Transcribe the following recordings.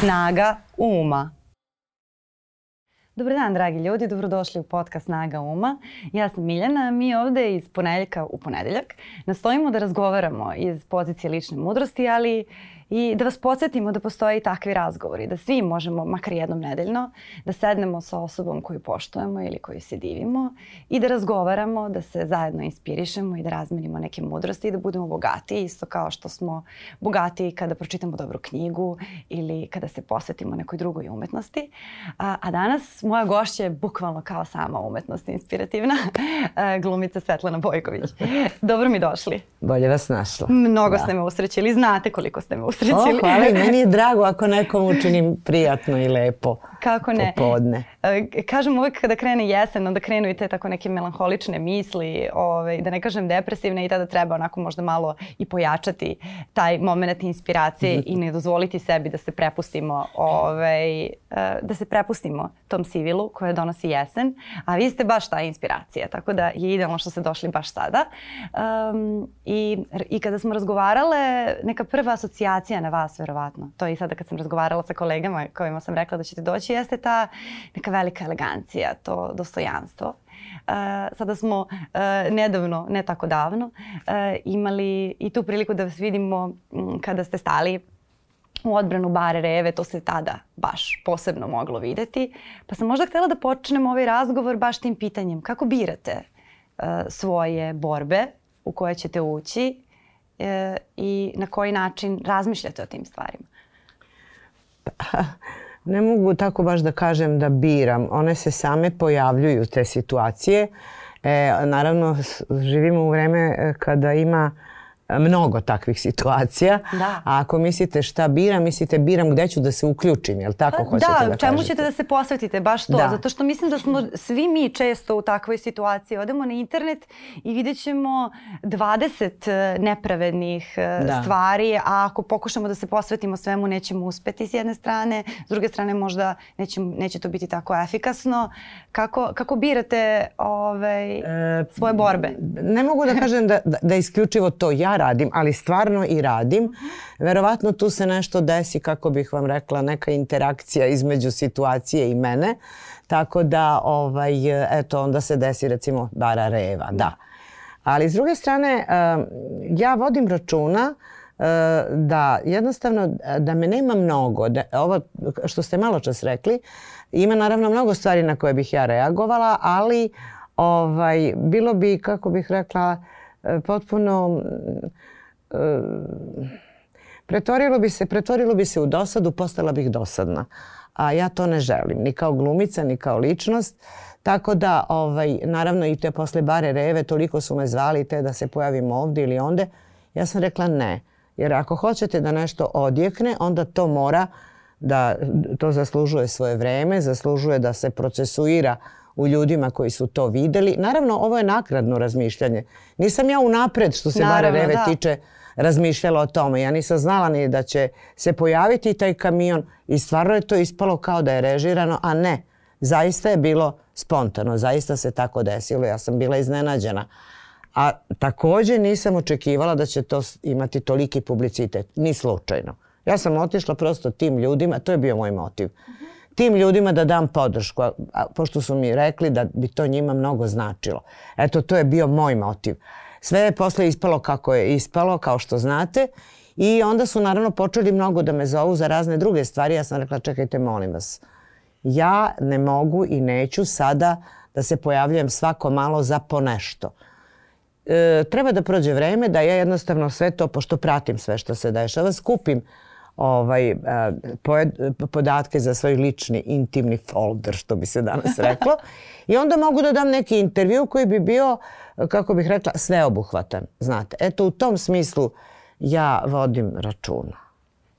Snaga uma. Dobar dan, dragi ljudi, dobrodošli u podcast Snaga uma. Ja sam Miljana, mi ovde iz ponedeljka u ponedeljak nastojimo da razgovaramo iz pozicije lične mudrosti, ali i da vas podsjetimo da postoje i takvi razgovori, da svi možemo, makar jednom nedeljno, da sednemo sa osobom koju poštujemo ili koju se divimo i da razgovaramo, da se zajedno inspirišemo i da razmenimo neke mudrosti i da budemo bogati, isto kao što smo bogati kada pročitamo dobru knjigu ili kada se posvetimo nekoj drugoj umetnosti. A, a danas moja gošća je bukvalno kao sama umetnost inspirativna, glumica Svetlana Bojković. Dobro mi došli. Bolje vas našla. Mnogo da. ste me usrećili, znate koliko ste me usrećili usrećili. O, hvala i meni je drago ako nekom učinim prijatno i lepo Kako ne? popodne. E, kažem uvek kada krene jesen, onda krenu i te tako neke melanholične misli, ovaj, da ne kažem depresivne i tada treba onako možda malo i pojačati taj moment inspiracije i ne dozvoliti sebi da se prepustimo ovaj, e, da se prepustimo tom sivilu koje donosi jesen, a vi ste baš ta inspiracija, tako da je idealno što ste došli baš sada. Um, i, I kada smo razgovarale, neka prva asocijacija na vas verovatno, to i sada kad sam razgovarala sa kolegama kojima sam rekla da ćete doći, jeste ta neka velika elegancija, to dostojanstvo. Uh, sada smo uh, nedavno, ne tako davno, uh, imali i tu priliku da vas vidimo kada ste stali u odbranu bare Reve, to se tada baš posebno moglo videti. Pa sam možda htela da počnem ovaj razgovor baš tim pitanjem. Kako birate svoje borbe u koje ćete ući uh, i na koji način razmišljate o tim stvarima? Pa, Ne mogu tako baš da kažem da biram. One se same pojavljuju, te situacije. E, naravno, živimo u vreme e, kada ima mnogo takvih situacija. Da. A ako mislite šta biram, mislite biram gde ću da se uključim, jel tako pa, hoćete da, da čemu ćete da se posvetite, baš to. Da. Zato što mislim da smo svi mi često u takvoj situaciji. Odemo na internet i vidjet ćemo 20 e, nepravednih e, da. stvari, a ako pokušamo da se posvetimo svemu, nećemo uspeti s jedne strane, s druge strane možda neće, neće to biti tako efikasno. Kako, kako birate ovaj, e, svoje borbe? Ne mogu da kažem da, da, da isključivo to ja radim, ali stvarno i radim. Verovatno tu se nešto desi, kako bih vam rekla, neka interakcija između situacije i mene. Tako da, ovaj, eto, onda se desi recimo bara reva, da. Ali s druge strane, ja vodim računa da jednostavno da me nema mnogo. Da, ovo što ste malo čas rekli, ima naravno mnogo stvari na koje bih ja reagovala, ali ovaj, bilo bi, kako bih rekla, potpuno e, pretvorilo bi se, pretvorilo bi se u dosadu, postala bih dosadna. A ja to ne želim, ni kao glumica, ni kao ličnost. Tako da, ovaj, naravno i te posle bare reve, toliko su me zvali te da se pojavim ovde ili onde. Ja sam rekla ne. Jer ako hoćete da nešto odjekne, onda to mora da to zaslužuje svoje vreme, zaslužuje da se procesuira u ljudima koji su to videli. Naravno, ovo je nakradno razmišljanje. Nisam ja unapred, što se Naravno, bare Reve da. tiče, razmišljala o tome. Ja nisam znala ni da će se pojaviti taj kamion i stvarno je to ispalo kao da je režirano, a ne. Zaista je bilo spontano, zaista se tako desilo. Ja sam bila iznenađena. A takođe nisam očekivala da će to imati toliki publicitet, ni slučajno. Ja sam otišla prosto tim ljudima, to je bio moj motiv. Tim ljudima da dam podršku, a, a, pošto su mi rekli da bi to njima mnogo značilo. Eto, to je bio moj motiv. Sve je posle ispalo kako je ispalo, kao što znate. I onda su naravno počeli mnogo da me zovu za razne druge stvari. Ja sam rekla, čekajte, molim vas. Ja ne mogu i neću sada da se pojavljujem svako malo za ponešto. E, treba da prođe vreme da ja jednostavno sve to, pošto pratim sve što se dešava, skupim ovaj, podatke za svoj lični intimni folder, što bi se danas reklo. I onda mogu da dam neki intervju koji bi bio, kako bih rekla, sveobuhvatan. Znate, eto u tom smislu ja vodim računa.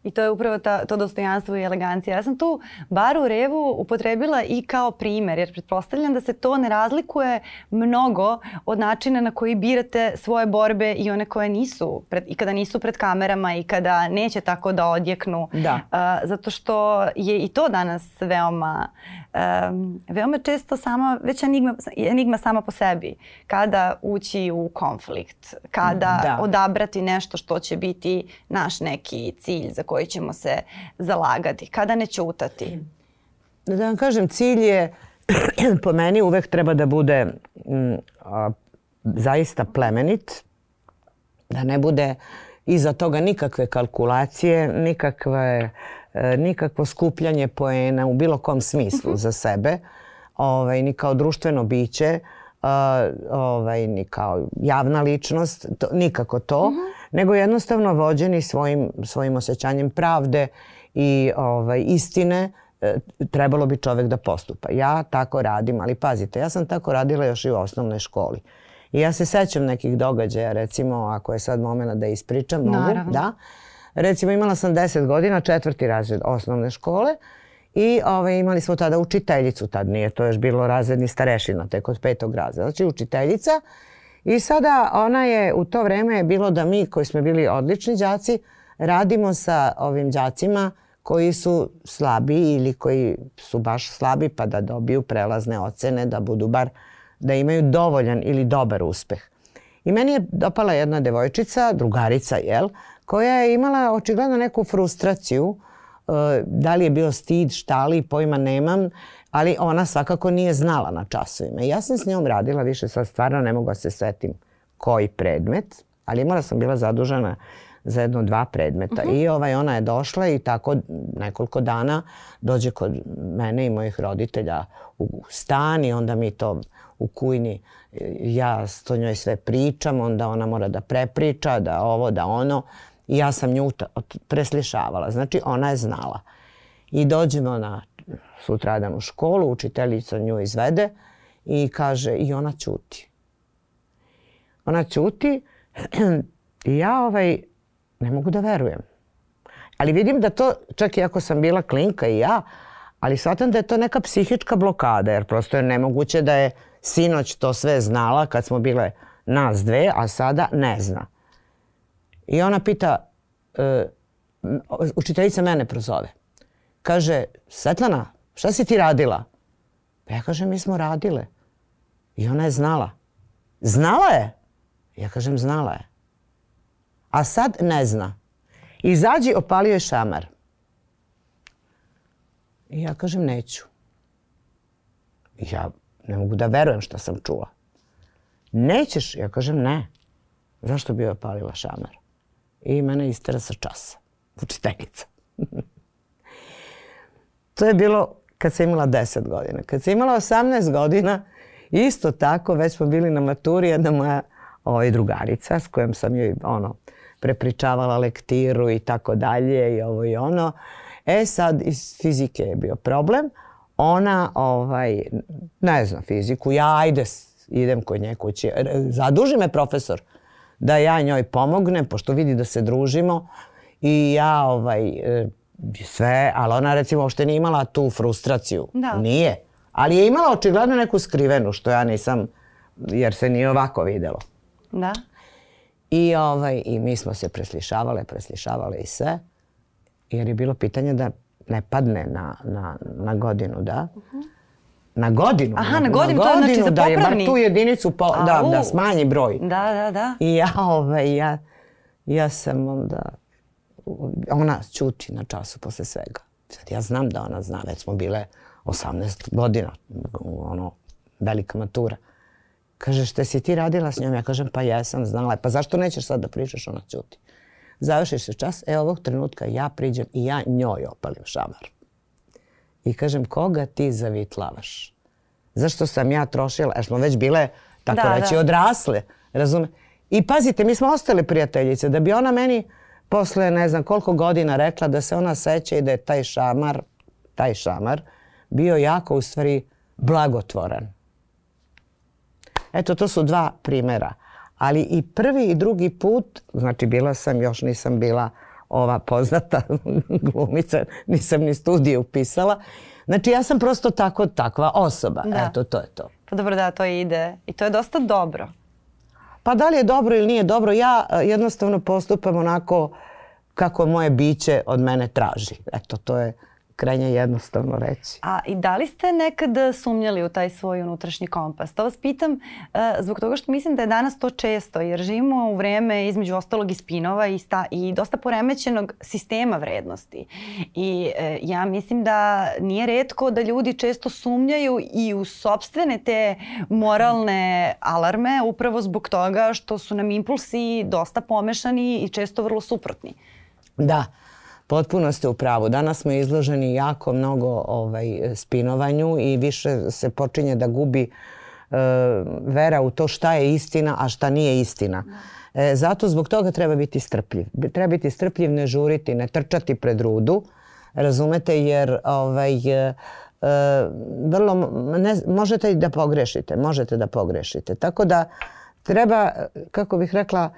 I to je upravo ta, to dostojanstvo i elegancija. Ja sam tu baru revu upotrebila i kao primer, jer pretpostavljam da se to ne razlikuje mnogo od načina na koji birate svoje borbe i one koje nisu, pred, i kada nisu pred kamerama i kada neće tako da odjeknu. Da. Uh, zato što je i to danas veoma, um, veoma često sama, već enigma, enigma sama po sebi. Kada ući u konflikt, kada da. odabrati nešto što će biti naš neki cilj za koji ćemo se zalagati, kada ne ćutati. Da vam kažem, cilj je po meni uvek treba da bude m, a, zaista plemenit, da ne bude iza toga nikakve kalkulacije, nikakve, e, nikakvo skupljanje poena u bilo kom smislu za sebe, ovaj, ni kao društveno biće, a, ovaj, ni kao javna ličnost, to, nikako to, uh -huh. nego jednostavno vođeni svojim, svojim osjećanjem pravde i ovaj, istine, e, trebalo bi čovek da postupa. Ja tako radim, ali pazite, ja sam tako radila još i u osnovnoj školi. I ja se sećam nekih događaja, recimo, ako je sad momena da ispričam, mogu, Naravno. da. Recimo, imala sam 10 godina, četvrti razred osnovne škole i ovaj, imali smo tada učiteljicu, tad nije to još bilo razredni starešina, tek od petog razreda. Znači, učiteljica i sada ona je, u to vreme je bilo da mi koji smo bili odlični đaci, radimo sa ovim đacima koji su slabi ili koji su baš slabi pa da dobiju prelazne ocene, da budu bar da imaju dovoljan ili dobar uspeh. I meni je dopala jedna devojčica, drugarica, jel, koja je imala očigledno neku frustraciju, e, da li je bio stid, šta li, pojma nemam, ali ona svakako nije znala na časovima. Ja sam s njom radila više, sad stvarno ne mogu da se setim koji predmet, ali imala sam bila zadužena za jedno dva predmeta. Uh -huh. I ovaj, ona je došla i tako nekoliko dana dođe kod mene i mojih roditelja u stan i onda mi to u kujni ja to njoj sve pričam, onda ona mora da prepriča, da ovo, da ono. I ja sam nju preslišavala. Znači ona je znala. I dođemo na sutradan u školu, učiteljica nju izvede i kaže i ona ćuti. Ona ćuti i ja ovaj, ne mogu da verujem. Ali vidim da to, čak i ako sam bila klinka i ja, ali shvatam da je to neka psihička blokada, jer prosto je nemoguće da je sinoć to sve znala kad smo bile nas dve, a sada ne zna. I ona pita, e, učiteljica mene prozove. Kaže, Svetlana, šta si ti radila? Pa ja kažem, mi smo radile. I ona je znala. Znala je? Ja kažem, znala je. A sad ne zna. Izađi, opalio je šamar. I ja kažem, neću. Ja ne mogu da verujem šta sam čula. Nećeš? Ja kažem, ne. Zašto bi opalila šamar? I mene istera sa časa. Učiteljica. to je bilo kad sam imala 10 godina. Kad sam imala 18 godina, isto tako, već smo bili na maturi, jedna moja ovaj, drugarica s kojom sam joj ono, prepričavala lektiru i tako dalje i ovo i ono. E sad iz fizike je bio problem. Ona, ovaj, ne znam fiziku, ja ajde idem kod nje kući. Zaduži me profesor da ja njoj pomognem, pošto vidi da se družimo. I ja ovaj, e, sve, ali ona recimo uopšte nije imala tu frustraciju. Da. Nije. Ali je imala očigledno neku skrivenu, što ja nisam, jer se nije ovako videlo. Da. I, ovaj, I mi smo se preslišavale, preslišavale i sve. Jer je bilo pitanje da ne padne na, na, na godinu, da. Uh -huh. Na godinu. Aha, na godinu, na godinu to je znači za da je bar popravni. tu jedinicu po, A, da, u. da smanji broj. Da, da, da. I ja, ovaj, ja, ja sam onda, ona čuti na času posle svega. Sad ja znam da ona zna, već smo bile 18 godina, ono, velika matura. Kaže, šta si ti radila s njom? Ja kažem, pa jesam, znala je. Pa zašto nećeš sad da pričaš? Ona ćuti. Završiš se čas, e ovog trenutka ja priđem i ja njoj opalim šamar. I kažem, koga ti zavitlavaš? Zašto sam ja trošila? Jer smo već bile, tako Da, reći, da. odrasle. Razume? I pazite, mi smo ostale prijateljice. Da bi ona meni posle ne znam koliko godina rekla da se ona seća i da je taj šamar, taj šamar, bio jako u stvari blagotvoran. Eto, to su dva primera. Ali i prvi i drugi put, znači bila sam, još nisam bila ova poznata glumica, nisam ni studije upisala. Znači ja sam prosto tako takva osoba. Da. Eto, to je to. Pa dobro da, to ide. I to je dosta dobro. Pa da li je dobro ili nije dobro, ja e, jednostavno postupam onako kako moje biće od mene traži. Eto, to je krajnje jednostavno reći. A i da li ste nekad sumnjali u taj svoj unutrašnji kompas? To vas pitam uh, zbog toga što mislim da je danas to često, jer živimo u vreme između ostalog i spinova i, sta, i dosta poremećenog sistema vrednosti. I uh, ja mislim da nije redko da ljudi često sumnjaju i u sobstvene te moralne alarme upravo zbog toga što su nam impulsi dosta pomešani i često vrlo suprotni. Da. Potpuno ste u pravu. Danas smo izloženi jako mnogo ovaj, spinovanju i više se počinje da gubi e, vera u to šta je istina, a šta nije istina. E, zato zbog toga treba biti strpljiv. Treba biti strpljiv, ne žuriti, ne trčati pred rudu. Razumete, jer ovaj, e, e vrlo, ne, možete i da pogrešite. Možete da pogrešite. Tako da treba, kako bih rekla,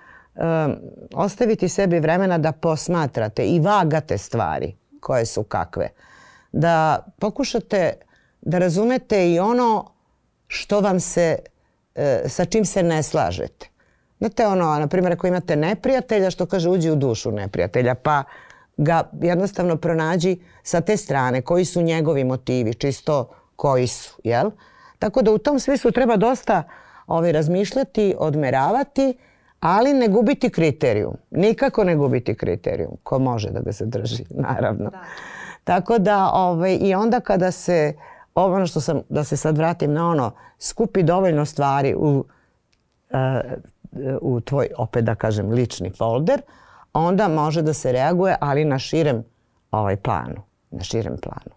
ostaviti sebi vremena da posmatrate i vagate stvari koje su kakve. Da pokušate da razumete i ono što vam se, e, sa čim se ne slažete. Znate ono, na primjer, ako imate neprijatelja, što kaže uđi u dušu neprijatelja, pa ga jednostavno pronađi sa te strane, koji su njegovi motivi, čisto koji su, jel? Tako da u tom smislu treba dosta ovaj, razmišljati, odmeravati ali ne gubiti kriterijum. Nikako ne gubiti kriterijum. Ko može da ga zadrži, naravno. Da. Tako da, ovaj, i onda kada se, ono što sam, da se sad vratim na ono, skupi dovoljno stvari u, uh, u tvoj, opet da kažem, lični folder, onda može da se reaguje, ali na širem ovaj planu. Na širem planu, da.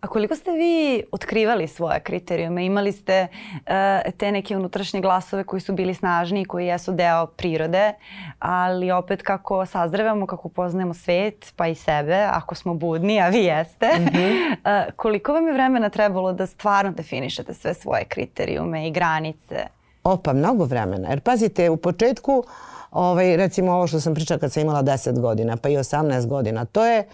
A koliko ste vi otkrivali svoje kriterijume? Imali ste uh, te neke unutrašnje glasove koji su bili snažni i koji jesu deo prirode, ali opet kako sazrevamo, kako poznajemo svet, pa i sebe, ako smo budni, a vi jeste, mm -hmm. uh, koliko vam je vremena trebalo da stvarno definišete sve svoje kriterijume i granice? O, pa mnogo vremena. Jer pazite, u početku, ovaj, recimo ovo što sam pričala kad sam imala 10 godina, pa i 18 godina, to je E,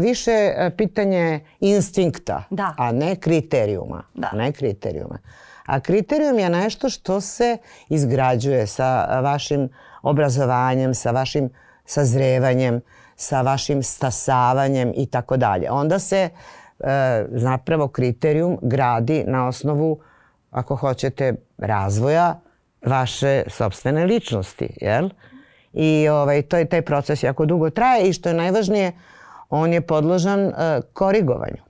više e, pitanje instinkta, da. a ne kriterijuma. Da. Ne kriterijuma. A kriterijum je nešto što se izgrađuje sa vašim obrazovanjem, sa vašim sazrevanjem, sa vašim stasavanjem i tako dalje. Onda se e, zapravo kriterijum gradi na osnovu, ako hoćete, razvoja vaše sobstvene ličnosti, jel? I ovaj, to je taj proces jako dugo traje i što je najvažnije, on je podložan uh, korigovanju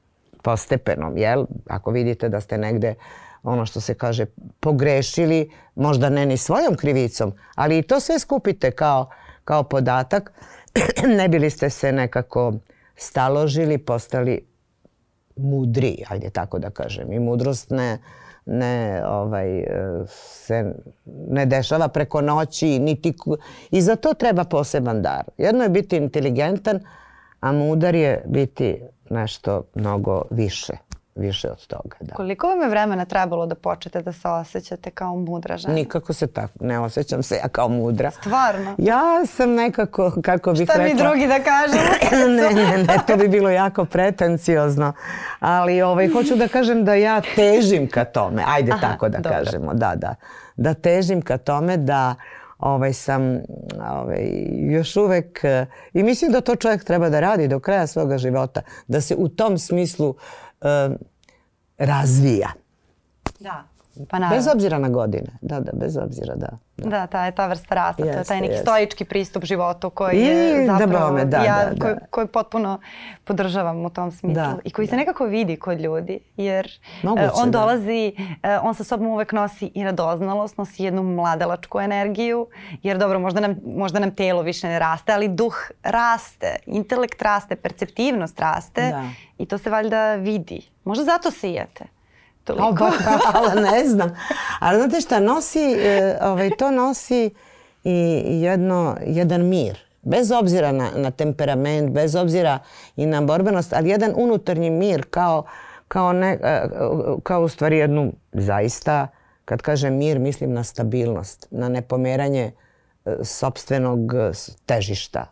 postepenom, jel? Ako vidite da ste negde ono što se kaže pogrešili, možda ne ni svojom krivicom, ali i to sve skupite kao, kao podatak, ne bili ste se nekako staložili, postali mudri, ajde tako da kažem. I mudrost ne, ne, ovaj, se ne dešava preko noći, niti, i za to treba poseban dar. Jedno je biti inteligentan, a mudar je biti nešto mnogo više više od toga. Da. Koliko vam je vremena trebalo da počete da se osjećate kao mudra žena? Nikako se tako, ne osjećam se ja kao mudra. Stvarno? Ja sam nekako, kako bih Šta rekla... Šta mi drugi da kažemo? ne, ne, ne, to bi bilo jako pretenciozno. Ali ovaj, hoću da kažem da ja težim ka tome. Ajde Aha, tako da dobro. kažemo. Da, da. Da težim ka tome da ovaj, sam ovaj, još uvek i mislim da to čovjek treba da radi do kraja svoga života, da se u tom smislu um, razvija. Da. Pa naravno. Bez obzira na godine. Da, da, bez obzira, da. Da, da ta je ta vrsta rasta, jeste, to je taj neki jeste. stoički pristup životu koji I, je da zapravo, da, da, ja, da, da. Koji, koji potpuno podržavam u tom smislu da, i koji da. se nekako vidi kod ljudi, jer Moguće, uh, on da. dolazi, uh, on sa sobom uvek nosi i radoznalost, nosi jednu mladalačku energiju, jer dobro, možda nam, možda nam telo više ne raste, ali duh raste, intelekt raste, perceptivnost raste da. i to se valjda vidi. Možda zato sijete. Toliko. O, hvala, ne znam. Ali znate šta, nosi, e, ovaj, to nosi i jedno, jedan mir. Bez obzira na, na temperament, bez obzira i na borbenost, ali jedan unutarnji mir kao, kao, ne, e, kao u stvari jednu zaista, kad kažem mir, mislim na stabilnost, na nepomeranje e, sobstvenog težišta.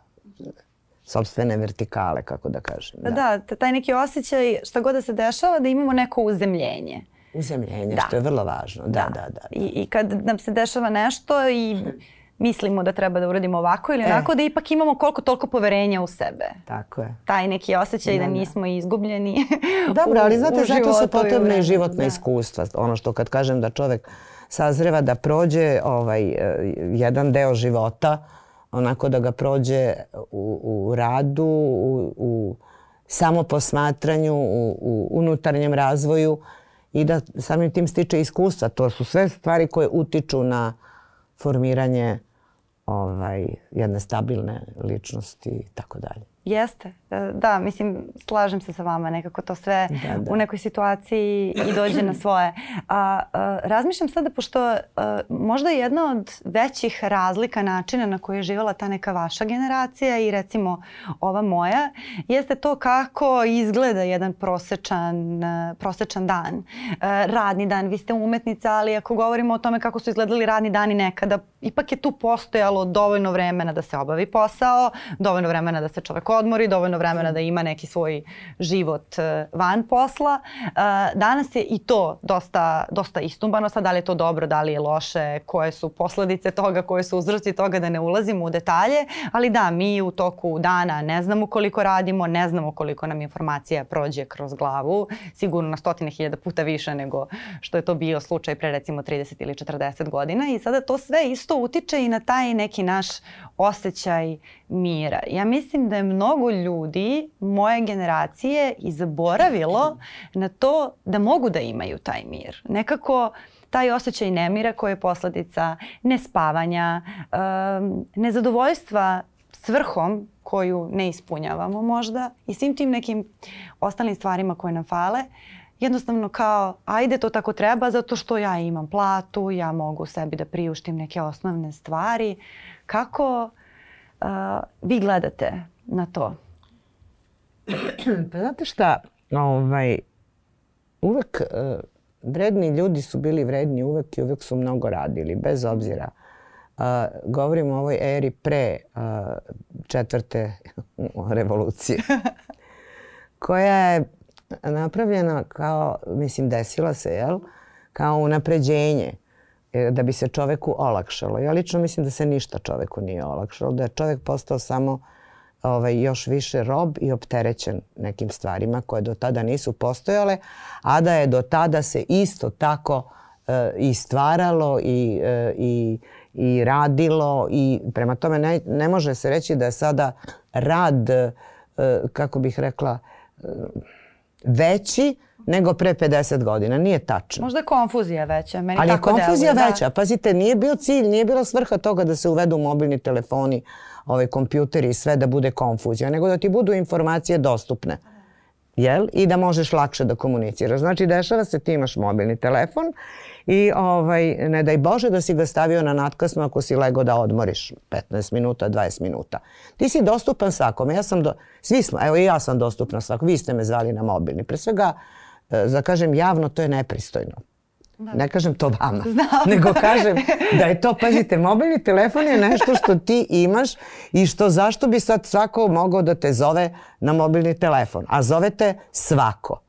Sobstvene vertikale, kako da kažem. Da, da taj neki osjećaj šta god da se dešava da imamo neko uzemljenje. Uzemljenje, da. što je vrlo važno. Da, da, da. da, da. I, I kad nam se dešava nešto i mislimo da treba da uradimo ovako ili e. onako, da ipak imamo koliko toliko poverenja u sebe. Tako je. Taj neki osjećaj da, da, da. nismo izgubljeni Dobro, ali znate, zato su potrebne i životne da. iskustva. Ono što kad kažem da čovek sazreva da prođe ovaj, e, jedan deo života, onako da ga prođe u, u radu, u, u samoposmatranju, u, u unutarnjem razvoju i da samim tim stiče iskustva. To su sve stvari koje utiču na formiranje ovaj, jedne stabilne ličnosti i tako dalje. Jeste. E, da, mislim, slažem se sa vama. Nekako to sve da, da. u nekoj situaciji i dođe na svoje. A, a razmišljam sada, pošto a, možda jedna od većih razlika načina na koji je živjela ta neka vaša generacija i recimo ova moja, jeste to kako izgleda jedan prosečan, prosečan dan. A, radni dan. Vi ste umetnica, ali ako govorimo o tome kako su izgledali radni dani nekada, ipak je tu postojalo dovoljno vremena da se obavi posao, dovoljno vremena da se čovek odmori, dovoljno vremena da ima neki svoj život e, van posla. E, danas je i to dosta, dosta istumbano. Sad da li je to dobro, da li je loše, koje su posledice toga, koje su uzroci toga da ne ulazimo u detalje. Ali da, mi u toku dana ne znamo koliko radimo, ne znamo koliko nam informacija prođe kroz glavu. Sigurno na stotine hiljada puta više nego što je to bio slučaj pre recimo 30 ili 40 godina. I sada to sve isto utiče i na taj neki naš osjećaj mira. Ja mislim da je mnogo ljudi moje generacije i zaboravilo na to da mogu da imaju taj mir. Nekako taj osjećaj nemira koji je posledica nespavanja, um, nezadovoljstva svrhom koju ne ispunjavamo možda i svim tim nekim ostalim stvarima koje nam fale, jednostavno kao ajde to tako treba zato što ja imam platu, ja mogu sebi da priuštim neke osnovne stvari. Kako uh, vi gledate na to? Pa znate šta, ovaj, uvek uh, vredni ljudi su bili vredni uvek i uvek su mnogo radili, bez obzira. Uh, govorimo o ovoj eri pre uh, četvrte revolucije, koja je napravljena kao, mislim, desila se, jel? Kao unapređenje e, da bi se čoveku olakšalo. Ja lično mislim da se ništa čoveku nije olakšalo, da je čovek postao samo ovaj, još više rob i opterećen nekim stvarima koje do tada nisu postojale, a da je do tada se isto tako e, i stvaralo i, e, i, i radilo i prema tome ne, ne može se reći da je sada rad, e, kako bih rekla, e, veći nego pre 50 godina. Nije tačno. Možda je konfuzija veća. Meni Ali je konfuzija deluje, veća. Da. Pazite, nije bio cilj, nije bila svrha toga da se uvedu mobilni telefoni, ovaj kompjuteri i sve da bude konfuzija, nego da ti budu informacije dostupne. Jel? I da možeš lakše da komuniciraš. Znači, dešava se, ti imaš mobilni telefon i ovaj, ne daj Bože da si ga stavio na natkasno ako si lego da odmoriš 15 minuta, 20 minuta. Ti si dostupan svakome. Ja sam do, svi smo, evo i ja sam dostupna svakom. Vi ste me zvali na mobilni. Pre svega, da kažem javno, to je nepristojno. Da. Ne kažem to vama, Znam. nego kažem da je to, pazite, mobilni telefon je nešto što ti imaš i što zašto bi sad svako mogao da te zove na mobilni telefon, a zovete svako.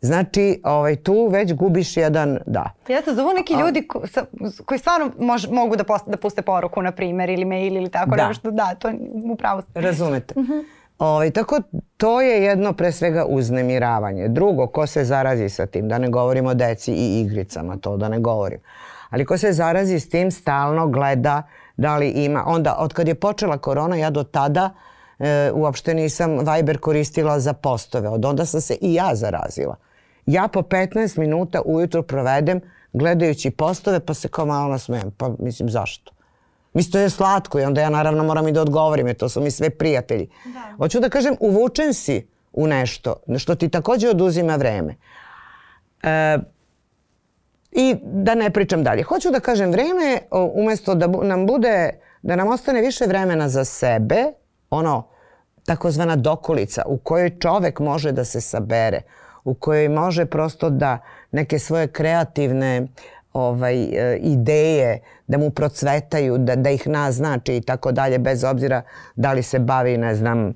Znači, ovaj, tu već gubiš jedan, da. Jeste, zovu neki ljudi ko, sa, koji stvarno mož, mogu da, post, da puste poruku, na primjer, ili mail ili tako da. nešto. Da, to upravo ste. Razumete. Uh mhm. -huh. Ovaj, tako to je jedno pre svega uznemiravanje. Drugo, ko se zarazi sa tim, da ne govorimo o deci i igricama, to da ne govorim. Ali ko se zarazi s tim stalno gleda da li ima. Onda, od kad je počela korona, ja do tada e, uopšte nisam Viber koristila za postove. Od onda sam se i ja zarazila. Ja po 15 minuta ujutro provedem gledajući postove pa se kao malo nasmejem. Pa mislim zašto? Mislim to je slatko i onda ja naravno moram i da odgovorim jer to su mi sve prijatelji. Da. Hoću da kažem uvučen si u nešto što ti takođe oduzima vreme. E, I da ne pričam dalje. Hoću da kažem vreme umesto da nam bude, da nam ostane više vremena za sebe, ono takozvana dokolica u kojoj čovek može da se sabere, u kojoj može prosto da neke svoje kreativne ovaj, e, ideje da mu procvetaju, da, da ih naznači i tako dalje, bez obzira da li se bavi, ne znam,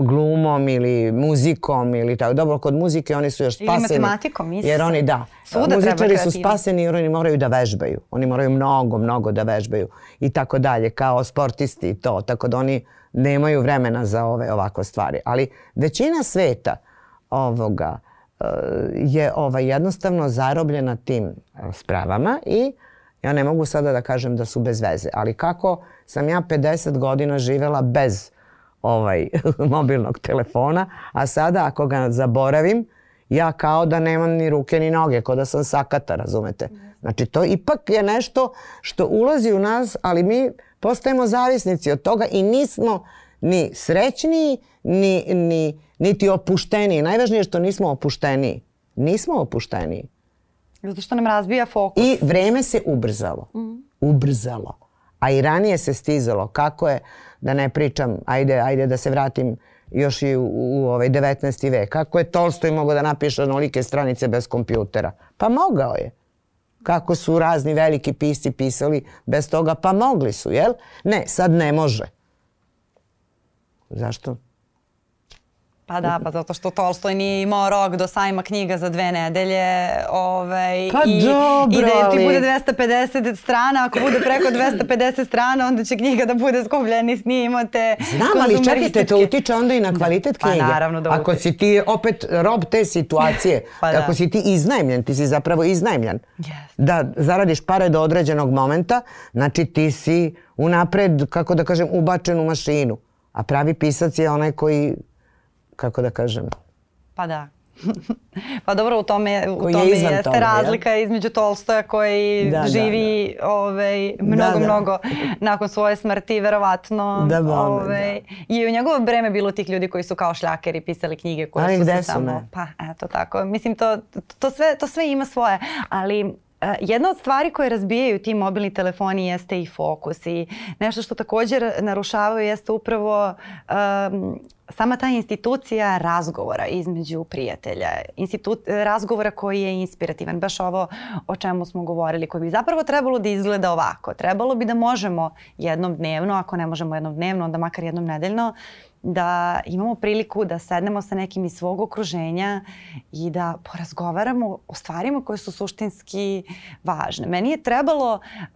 glumom ili muzikom ili tako. Dobro, kod muzike oni su još spaseni. Ili matematikom, isto. Jer oni, da. Svuda Muzičari su spaseni jer oni moraju da vežbaju. Oni moraju mnogo, mnogo da vežbaju i tako dalje, kao sportisti i to. Tako da oni nemaju vremena za ove ovako stvari. Ali većina sveta ovoga e, je ovaj, jednostavno zarobljena tim e, spravama i ja ne mogu sada da kažem da su bez veze. Ali kako sam ja 50 godina živela bez ovaj mobilnog telefona, a sada ako ga zaboravim, ja kao da nemam ni ruke ni noge, kao da sam sakata, razumete? Znači to ipak je nešto što ulazi u nas, ali mi postajemo zavisnici od toga i nismo ni srećniji, ni, ni, niti opušteniji. Najvažnije je što nismo opušteniji. Nismo opušteniji. Zato što nam razbija fokus. I vreme se ubrzalo. Mm. Ubrzalo. A i ranije se stizalo. Kako je, da ne pričam, ajde, ajde da se vratim još i u, u ovaj 19. vek. Kako je Tolstoj mogao da napiše onolike stranice bez kompjutera? Pa mogao je. Kako su razni veliki pisci pisali bez toga? Pa mogli su, jel? Ne, sad ne može. Zašto? Pa da, pa zato što Tolstoj nije imao rok do sajma knjiga za dve nedelje. Ovaj, pa i, dobro, I da ti bude 250 strana, ako bude preko 250 strana, onda će knjiga da bude skupljeni snimate. Znam, ali čekajte, to utiče onda i na kvalitet Pa knjige. naravno da Ako si ti opet rob te situacije, Pa da. ako si ti iznajmljen, ti si zapravo iznajmljen. Jeste. Da zaradiš pare do određenog momenta, znači ti si unapred, kako da kažem, ubačen u mašinu. A pravi pisac je onaj koji, kako da kažem, Pa da. pa dobro, u tome, u je tome izvan jeste jel? razlika između Tolstoja koji Da, da, živi Ovaj, mnogo, da. mnogo nakon svoje smrti, verovatno. Da, bome, ovaj, I u njegovo vreme bilo tih ljudi koji su kao šljakeri pisali knjige koje Ali su se su, samo... ne? Pa, eto tako. Mislim, to, to, sve, to sve ima svoje. Ali e, jedna od stvari koje razbijaju ti mobilni telefoni jeste i fokus i nešto što također narušavaju jeste upravo um, sama ta institucija razgovora između prijatelja, institut, razgovora koji je inspirativan, baš ovo o čemu smo govorili, koji bi zapravo trebalo da izgleda ovako. Trebalo bi da možemo jednom dnevno, ako ne možemo jednom dnevno, onda makar jednom nedeljno, da imamo priliku da sednemo sa nekim iz svog okruženja i da porazgovaramo o stvarima koje su suštinski važne. Meni je trebalo uh,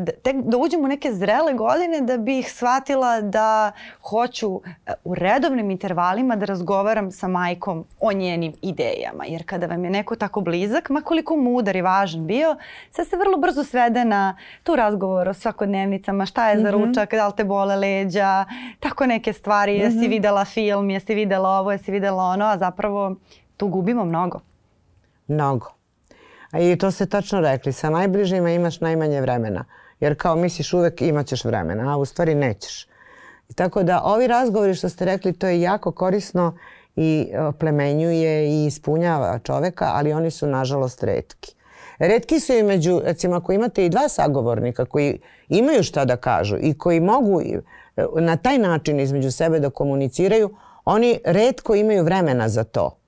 da, tek da uđem u neke zrele godine da bih shvatila da hoću uh, u redovnim intervalima da razgovaram sa majkom o njenim idejama. Jer kada vam je neko tako blizak, makoliko mudar i važan bio, sve se vrlo brzo svede na tu razgovor o svakodnevnicama, šta je za ručak, da li te bole leđa, tako neke stvari, jesi videla film, jesi videla ovo, jesi videla ono, a zapravo tu gubimo mnogo. Mnogo. I to ste tačno rekli, sa najbližima imaš najmanje vremena. Jer kao misliš uvek imat ćeš vremena, a u stvari nećeš. I tako da ovi razgovori što ste rekli, to je jako korisno i e, plemenjuje i ispunjava čoveka, ali oni su nažalost redki. Redki su i među, recimo ako imate i dva sagovornika koji imaju šta da kažu i koji mogu na taj način između sebe da komuniciraju, oni redko imaju vremena za to.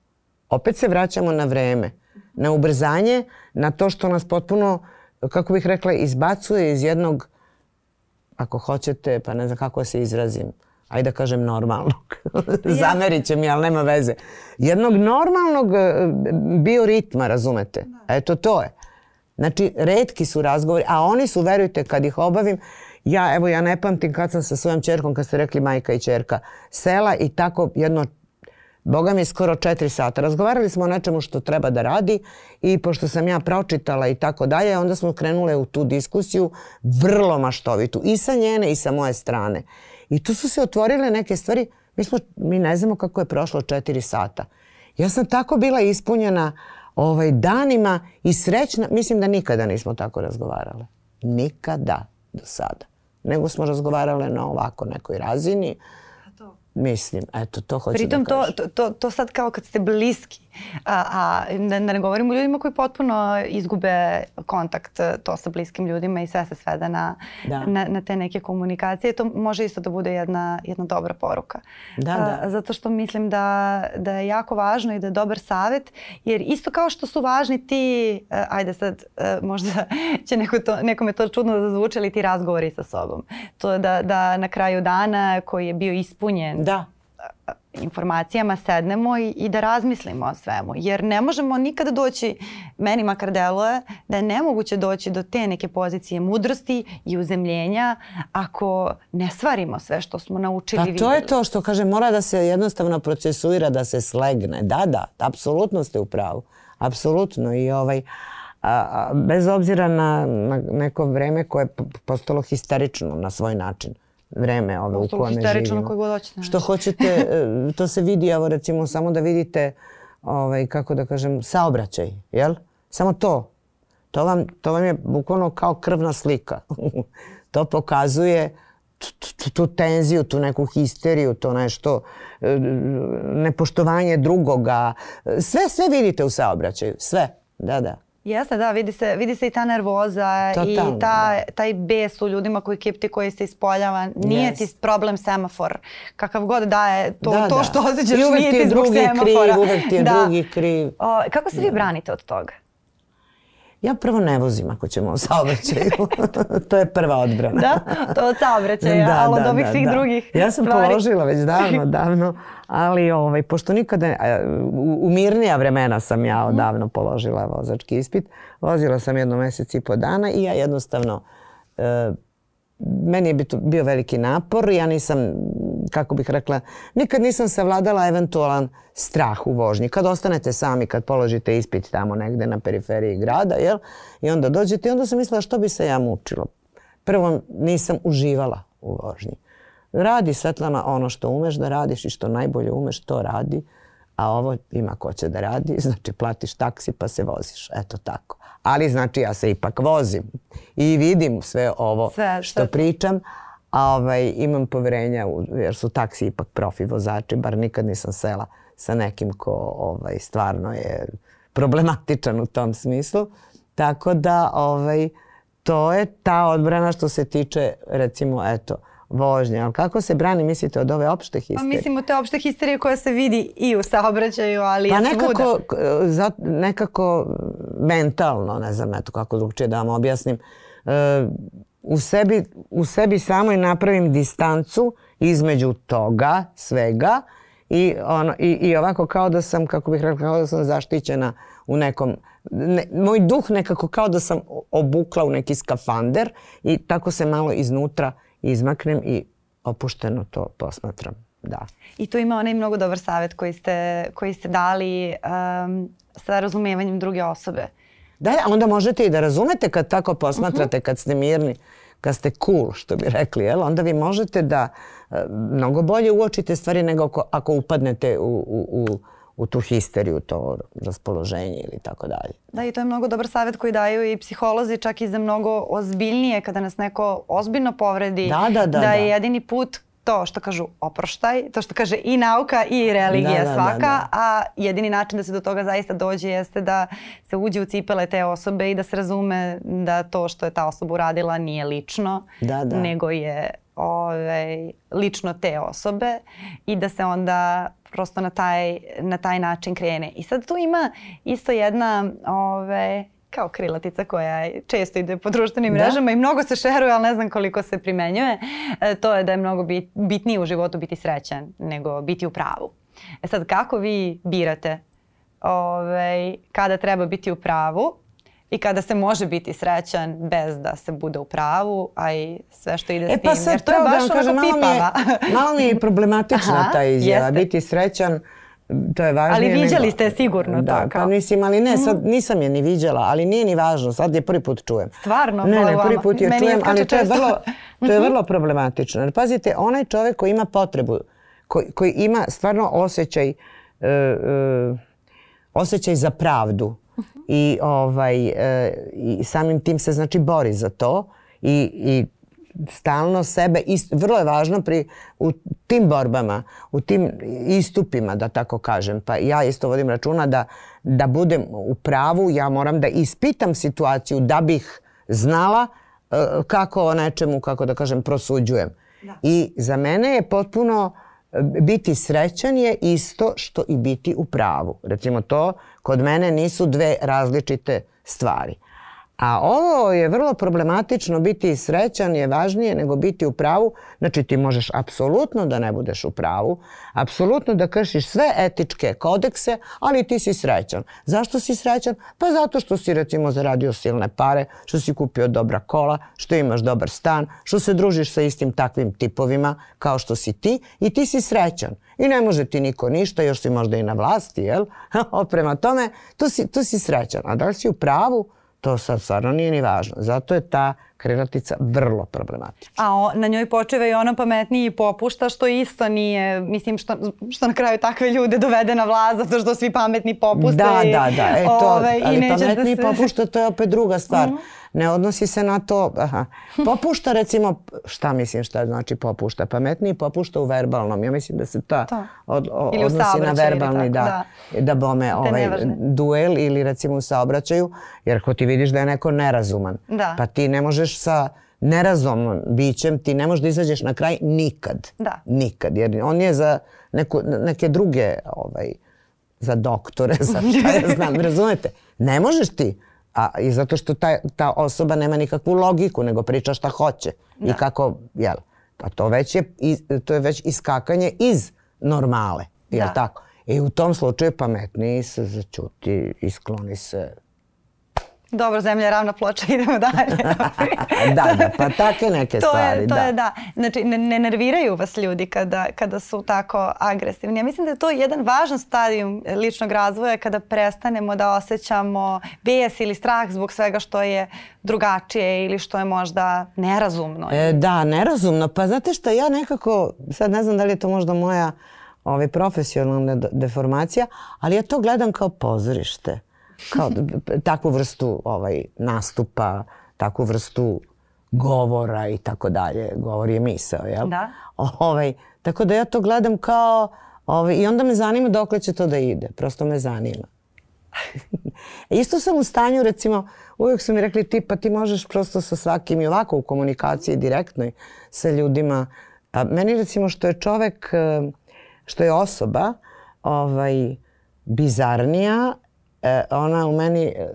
Opet se vraćamo na vreme, na ubrzanje, na to što nas potpuno, kako bih rekla, izbacuje iz jednog, ako hoćete, pa ne znam kako se izrazim, ajde da kažem normalnog. Zamerit će mi, ali nema veze. Jednog normalnog e, bioritma, razumete? Eto to je. Znači, redki su razgovori, a oni su, verujte, kad ih obavim, ja, evo, ja ne pamtim kad sam sa svojom čerkom, kad ste rekli majka i čerka, sela i tako jedno Boga mi skoro četiri sata. Razgovarali smo o nečemu što treba da radi i pošto sam ja pročitala i tako dalje, onda smo krenule u tu diskusiju vrlo maštovitu i sa njene i sa moje strane. I tu su se otvorile neke stvari. Mi, smo, mi ne znamo kako je prošlo četiri sata. Ja sam tako bila ispunjena ovaj, danima i srećna. Mislim da nikada nismo tako razgovarale. Nikada do sada. Nego smo razgovarale na ovako nekoj razini. Mislim, eto, to hoću Pritom da to, kažem. to, to, to sad kao kad ste bliski, a, a da, da ne govorimo o ljudima koji potpuno izgube kontakt e, to sa bliskim ljudima i sve se svede na, Da. na, na te neke komunikacije. To može isto da bude jedna, jedna dobra poruka. Da, A, da. zato što mislim da, da je jako važno i da je dobar savet, jer isto kao što su važni ti, e, ajde sad, e, možda će neko to, nekome to čudno da zazvuče, ali ti razgovori sa sobom. To da, da na kraju dana koji je bio ispunjen Da. Informacijama sednemo i, i da razmislimo o svemu. Jer ne možemo nikada doći, meni makar deluje, da je nemoguće doći do te neke pozicije mudrosti i uzemljenja ako ne stvarimo sve što smo naučili. Pa to vidjeli. je to što kaže, mora da se jednostavno procesuira, da se slegne. Da, da, apsolutno ste u pravu. Apsolutno. I ovaj, a, a, bez obzira na, na neko vreme koje je postalo histerično na svoj način vreme ove u kome živimo. koje god hoćete. Što hoćete, e, to se vidi, evo recimo samo da vidite, ovaj, kako da kažem, saobraćaj, jel? Samo to. To vam, to vam je bukvalno kao krvna slika. to pokazuje tu, tu tenziju, tu neku histeriju, to nešto e, nepoštovanje drugoga. Sve, sve vidite u saobraćaju. Sve. Da, da. Jeste, da, vidi se, vidi se i ta nervoza Totalno, i ta, da. taj bes u ljudima koji kipti, koji se ispoljava. Nije yes. ti problem semafor. Kakav god da je to, da, to da. što osjećaš, nije ti zbog semafora. Kriv, uvek ti je da. drugi kriv. O, kako se vi da. branite od toga? Ja prvo ne vozim ako ćemo o saobraćaju. to je prva odbrana. da, to od saobraćaja, da, ali od da, ovih da, svih da. drugih Ja sam stvari. položila već davno, davno, ali ovaj, pošto nikada, u, u mirnija vremena sam ja mhm. odavno položila vozački ispit. Vozila sam jedno mesec i po dana i ja jednostavno e, meni je bio veliki napor. Ja nisam, kako bih rekla, nikad nisam savladala eventualan strah u vožnji. Kad ostanete sami, kad položite ispit tamo negde na periferiji grada, jel? I onda dođete i onda sam mislila što bi se ja mučilo. Prvo nisam uživala u vožnji. Radi Svetlana ono što umeš da radiš i što najbolje umeš, to radi. A ovo ima ko će da radi, znači platiš taksi pa se voziš. Eto tako ali znači ja se ipak vozim i vidim sve ovo sve, što pričam, a ovaj, imam poverenja u, jer su taksi ipak profi vozači, bar nikad nisam sela sa nekim ko ovaj, stvarno je problematičan u tom smislu. Tako da ovaj, to je ta odbrana što se tiče recimo eto vožnje. Ali kako se brani, mislite, od ove opšte histerije? Pa mislim, od te opšte histerije koja se vidi i u saobraćaju, ali pa nekako, za, nekako mentalno, ne znam eto kako drugčije da vam objasnim, uh, u sebi, u sebi samoj napravim distancu između toga svega i, ono, i, i ovako kao da sam, kako bih rekla, kao da sam zaštićena u nekom, ne, moj duh nekako kao da sam obukla u neki skafander i tako se malo iznutra izmaknem i opušteno to posmatram. Da. I tu ima onaj mnogo dobar savjet koji ste, koji ste dali um, sa razumevanjem druge osobe. Da, onda možete i da razumete kad tako posmatrate, uh -huh. kad ste mirni, kad ste cool, što bi rekli, jel? onda vi možete da uh, mnogo bolje uočite stvari nego ako, ako upadnete u, u, u u tu histeriju, to raspoloženje ili tako dalje. Da, i to je mnogo dobar savjet koji daju i psiholozi, čak i za mnogo ozbiljnije, kada nas neko ozbiljno povredi, da, da, da, da je da. jedini put to što kažu oproštaj, to što kaže i nauka i religija da, da, svaka, da, da. a jedini način da se do toga zaista dođe jeste da se uđe u cipele te osobe i da se razume da to što je ta osoba uradila nije lično, da, da. nego je ovaj, lično te osobe i da se onda prosto na taj, na taj način krene. I sad tu ima isto jedna ove, kao krilatica koja često ide po društvenim da? mrežama i mnogo se šeruje, ali ne znam koliko se primenjuje. E, to je da je mnogo bit, bitnije u životu biti srećan nego biti u pravu. E sad, kako vi birate ove, kada treba biti u pravu i kada se može biti srećan bez da se bude u pravu, a i sve što ide e, s pa tim. Jer to je baš da kažem, malo. Mi je, malo mi je problematična ta izjava. Biti srećan, to je važnije. Ali viđali ste sigurno da, to. Kao. Pa mislim, ali ne, sad mhm. nisam je ni viđala, ali nije ni važno, sad je prvi put čujem. Stvarno? Ne, ne, prvi put je čujem, ali to je, vrlo, to je mhm. vrlo problematično. Jer pazite, onaj čovek koji ima potrebu, koji, koji ima stvarno osjećaj, uh, uh, osjećaj za pravdu, i, ovaj, e, i samim tim se znači bori za to i, i stalno sebe, ist, vrlo je važno pri, u tim borbama, u tim istupima, da tako kažem, pa ja isto vodim računa da, da budem u pravu, ja moram da ispitam situaciju da bih znala e, kako o nečemu, kako da kažem, prosuđujem. Da. I za mene je potpuno biti srećan je isto što i biti u pravu. Recimo to kod mene nisu dve različite stvari. A ovo je vrlo problematično, biti srećan je važnije nego biti u pravu. Znači ti možeš apsolutno da ne budeš u pravu, apsolutno da kršiš sve etičke kodekse, ali ti si srećan. Zašto si srećan? Pa zato što si recimo zaradio silne pare, što si kupio dobra kola, što imaš dobar stan, što se družiš sa istim takvim tipovima kao što si ti i ti si srećan. I ne može ti niko ništa, još si možda i na vlasti, jel? Prema tome, tu si, tu si srećan. A da li si u pravu? To sad stvarno nije ni važno. Zato je ta krilatica vrlo problematična. A o, na njoj počeva i ona pametniji popušta, što isto nije, mislim, što, što na kraju takve ljude dovede na vlast, zato što svi pametni popuste. Da, i, da, da. E, to, ove, ali i pametniji da se... popušta, to je opet druga stvar. Mm -hmm ne odnosi se na to, aha, popušta recimo, šta mislim šta znači popušta, pametniji popušta u verbalnom, ja mislim da se ta od, o, odnosi na verbalni, da, da, da bome ovaj, duel ili recimo u saobraćaju, jer ako ti vidiš da je neko nerazuman, da. pa ti ne možeš sa nerazumnom bićem, ti ne možeš da izađeš na kraj nikad. Da. Nikad, jer on je za neku, neke druge, ovaj, za doktore, za šta ja znam, razumete? Ne možeš ti. A, I zato što ta, ta osoba nema nikakvu logiku, nego priča šta hoće. Da. I kako, jel? Pa to već je, to je već iskakanje iz normale. Jel da. tako? I u tom slučaju pametniji se začuti, iskloni se, Dobro, zemlja ravna ploča, idemo dalje. da, da, pa take neke to stvari. Je, to da. je, da. Znači, ne, ne nerviraju vas ljudi kada, kada su tako agresivni. Ja mislim da je to jedan važan stadijum ličnog razvoja kada prestanemo da osjećamo bijes ili strah zbog svega što je drugačije ili što je možda nerazumno. E, da, nerazumno. Pa znate što, ja nekako, sad ne znam da li je to možda moja ovaj, profesionalna deformacija, ali ja to gledam kao pozorište kao takvu vrstu ovaj, nastupa, takvu vrstu govora i tako dalje. Govor je misao, jel? Da. Ovaj, tako da ja to gledam kao... Ovaj, I onda me zanima dokle će to da ide. Prosto me zanima. Isto sam u stanju, recimo, uvijek su mi rekli ti pa ti možeš prosto sa svakim i ovako u komunikaciji direktnoj sa ljudima. A meni recimo što je čovek, što je osoba ovaj, bizarnija ona u meni e,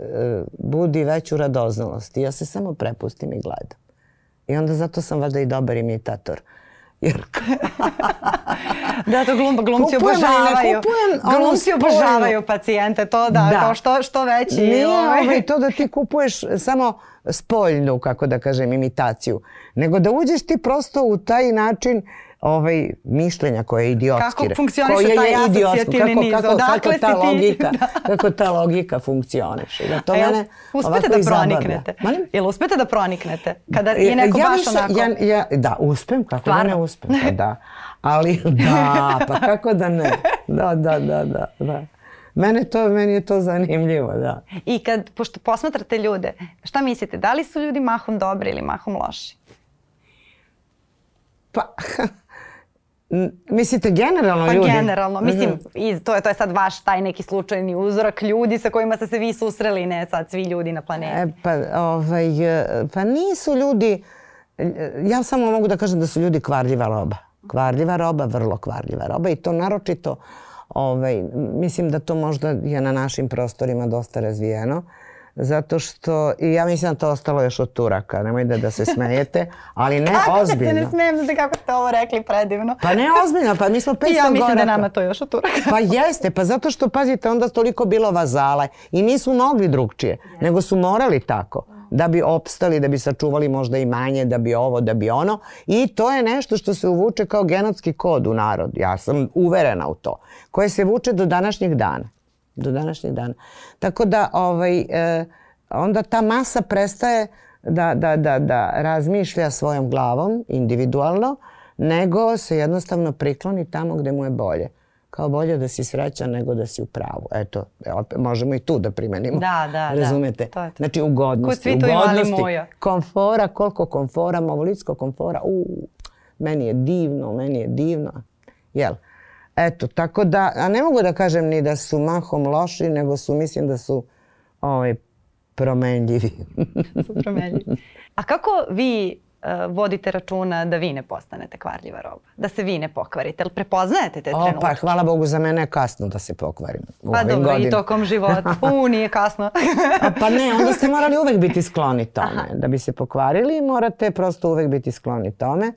budi veću radoznalost. I ja se samo prepustim i gledam. I onda zato sam valjda i dobar imitator. Jer... da, to glum, glumci kupujem, obožavaju. Kupujem glumci obožavaju pacijente, to da, da. Kao što, što veći. Nije ovaj. ovaj to da ti kupuješ samo spoljnu, kako da kažem, imitaciju. Nego da uđeš ti prosto u taj način ovaj, mišljenja koje je idiotski. Kako funkcioniše taj asocijativni niz? Kako, kako, ta logika, da. kako ta logika funkcioniše. Da to mene uspete da proniknete? Jel uspete da proniknete? Kada je neko ja baš više, onako... Ja, ja, da, uspem, kako Stvarno? da ne uspem. Pa da. Ali da, pa kako da ne? Da, da, da, da. da. Mene to, meni je to zanimljivo, da. I kad, pošto posmatrate ljude, šta mislite, da li su ljudi mahom dobri ili mahom loši? Pa, Mislite generalno pa ljudi? Pa generalno. Mislim, mm -hmm. to, je, to je sad vaš taj neki slučajni uzorak ljudi sa kojima ste se vi susreli, ne sad svi ljudi na planeti. E, pa, ovaj, pa nisu ljudi, ja samo mogu da kažem da su ljudi kvarljiva roba. Kvarljiva roba, vrlo kvarljiva roba i to naročito, ovaj, mislim da to možda je na našim prostorima dosta razvijeno. Uh, Zato što, i ja mislim da to ostalo još od Turaka, nemojte da se smejete, ali ne kako ozbiljno. Kako da se ne smijem, znate kako ste ovo rekli predivno. Pa ne ozbiljno, pa mi smo 500 goraka. Ja mislim goraka. da nama to još od Turaka. Pa jeste, pa zato što, pazite, onda toliko bilo vazala i nisu mogli drugčije, nego su morali tako da bi opstali, da bi sačuvali možda i manje, da bi ovo, da bi ono. I to je nešto što se uvuče kao genetski kod u narod. Ja sam uverena u to. Koje se vuče do današnjeg dana do današnjeg dana. Tako da ovaj, e, onda ta masa prestaje da, da, da, da razmišlja svojom glavom individualno, nego se jednostavno prikloni tamo gde mu je bolje. Kao bolje da si srećan nego da si u pravu. Eto, možemo i tu da primenimo. Da, da, da. Razumete? Da, to je to. Znači ugodnosti. ugodnosti, komfora, koliko komfora, movolitsko komfora. U, meni je divno, meni je divno. Jel? Eto, tako da, a ne mogu da kažem ni da su mahom loši, nego su, mislim da su ovaj, promenljivi. su promenljivi. A kako vi vodite računa da vi ne postanete kvarljiva roba? Da se vi ne pokvarite? Jel prepoznajete te o, trenutke? Pa hvala Bogu za mene je kasno da se pokvarim. U Pa dobro, godinama. i tokom života. U, nije kasno. A pa ne, onda ste morali uvek biti skloni tome. Da bi se pokvarili morate prosto uvek biti skloni tome.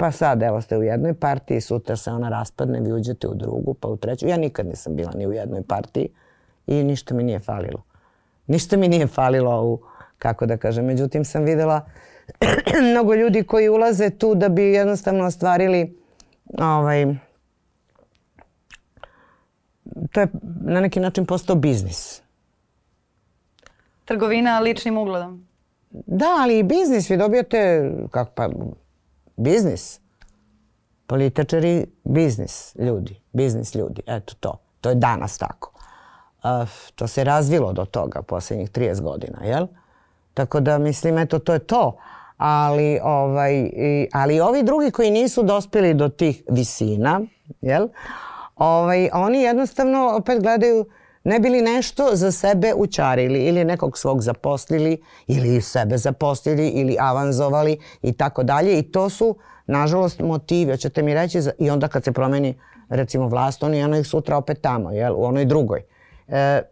Pa sad, evo ste u jednoj partiji, sutra se ona raspadne, vi uđete u drugu, pa u treću. Ja nikad nisam bila ni u jednoj partiji i ništa mi nije falilo. Ništa mi nije falilo u, kako da kažem, međutim sam videla mnogo ljudi koji ulaze tu da bi jednostavno ostvarili ovaj, to je na neki način postao biznis. Trgovina ličnim ugledom. Da, ali i biznis. Vi dobijate, kako pa, biznis. Političari, biznis ljudi. Biznis ljudi. Eto to. To je danas tako. Uh, to se razvilo do toga posljednjih 30 godina, jel? Tako da mislim, eto, to je to. Ali, ovaj, i, ali ovi drugi koji nisu dospjeli do tih visina, jel? Ovaj, oni jednostavno opet gledaju ne bili nešto za sebe učarili ili nekog svog zaposlili ili sebe zaposlili ili avanzovali i tako dalje. I to su, nažalost, motivi. Hoćete mi reći, i onda kad se promeni recimo vlast, oni ono ih sutra opet tamo, jel, u onoj drugoj. E,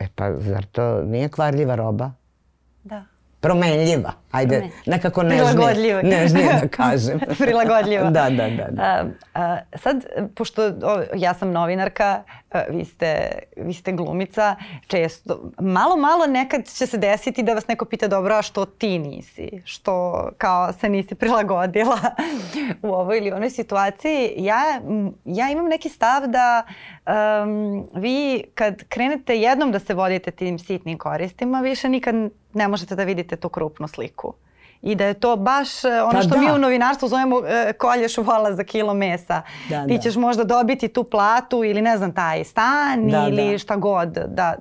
e pa zar to nije kvarljiva roba? Da. Promenljiva. Ajde, Promen- nekako nežnije, nežnije da kažem. Prilagodljiva. da, da, da. da. A, a, sad, pošto o, ja sam novinarka, a, vi ste, vi ste glumica, često, malo, malo nekad će se desiti da vas neko pita dobro, a što ti nisi? Što kao se nisi prilagodila u ovoj ili onoj situaciji? Ja, ja imam neki stav da um, vi kad krenete jednom da se vodite tim sitnim koristima, više nikad ne možete da vidite tu krupnu sliku. I da je to baš e, ono Pa što da. mi u novinarstvu zovemo e, kolješ vola za kilo mesa. Da, Ti da. ćeš možda dobiti tu platu ili ne znam taj stan Da, ili da. šta god da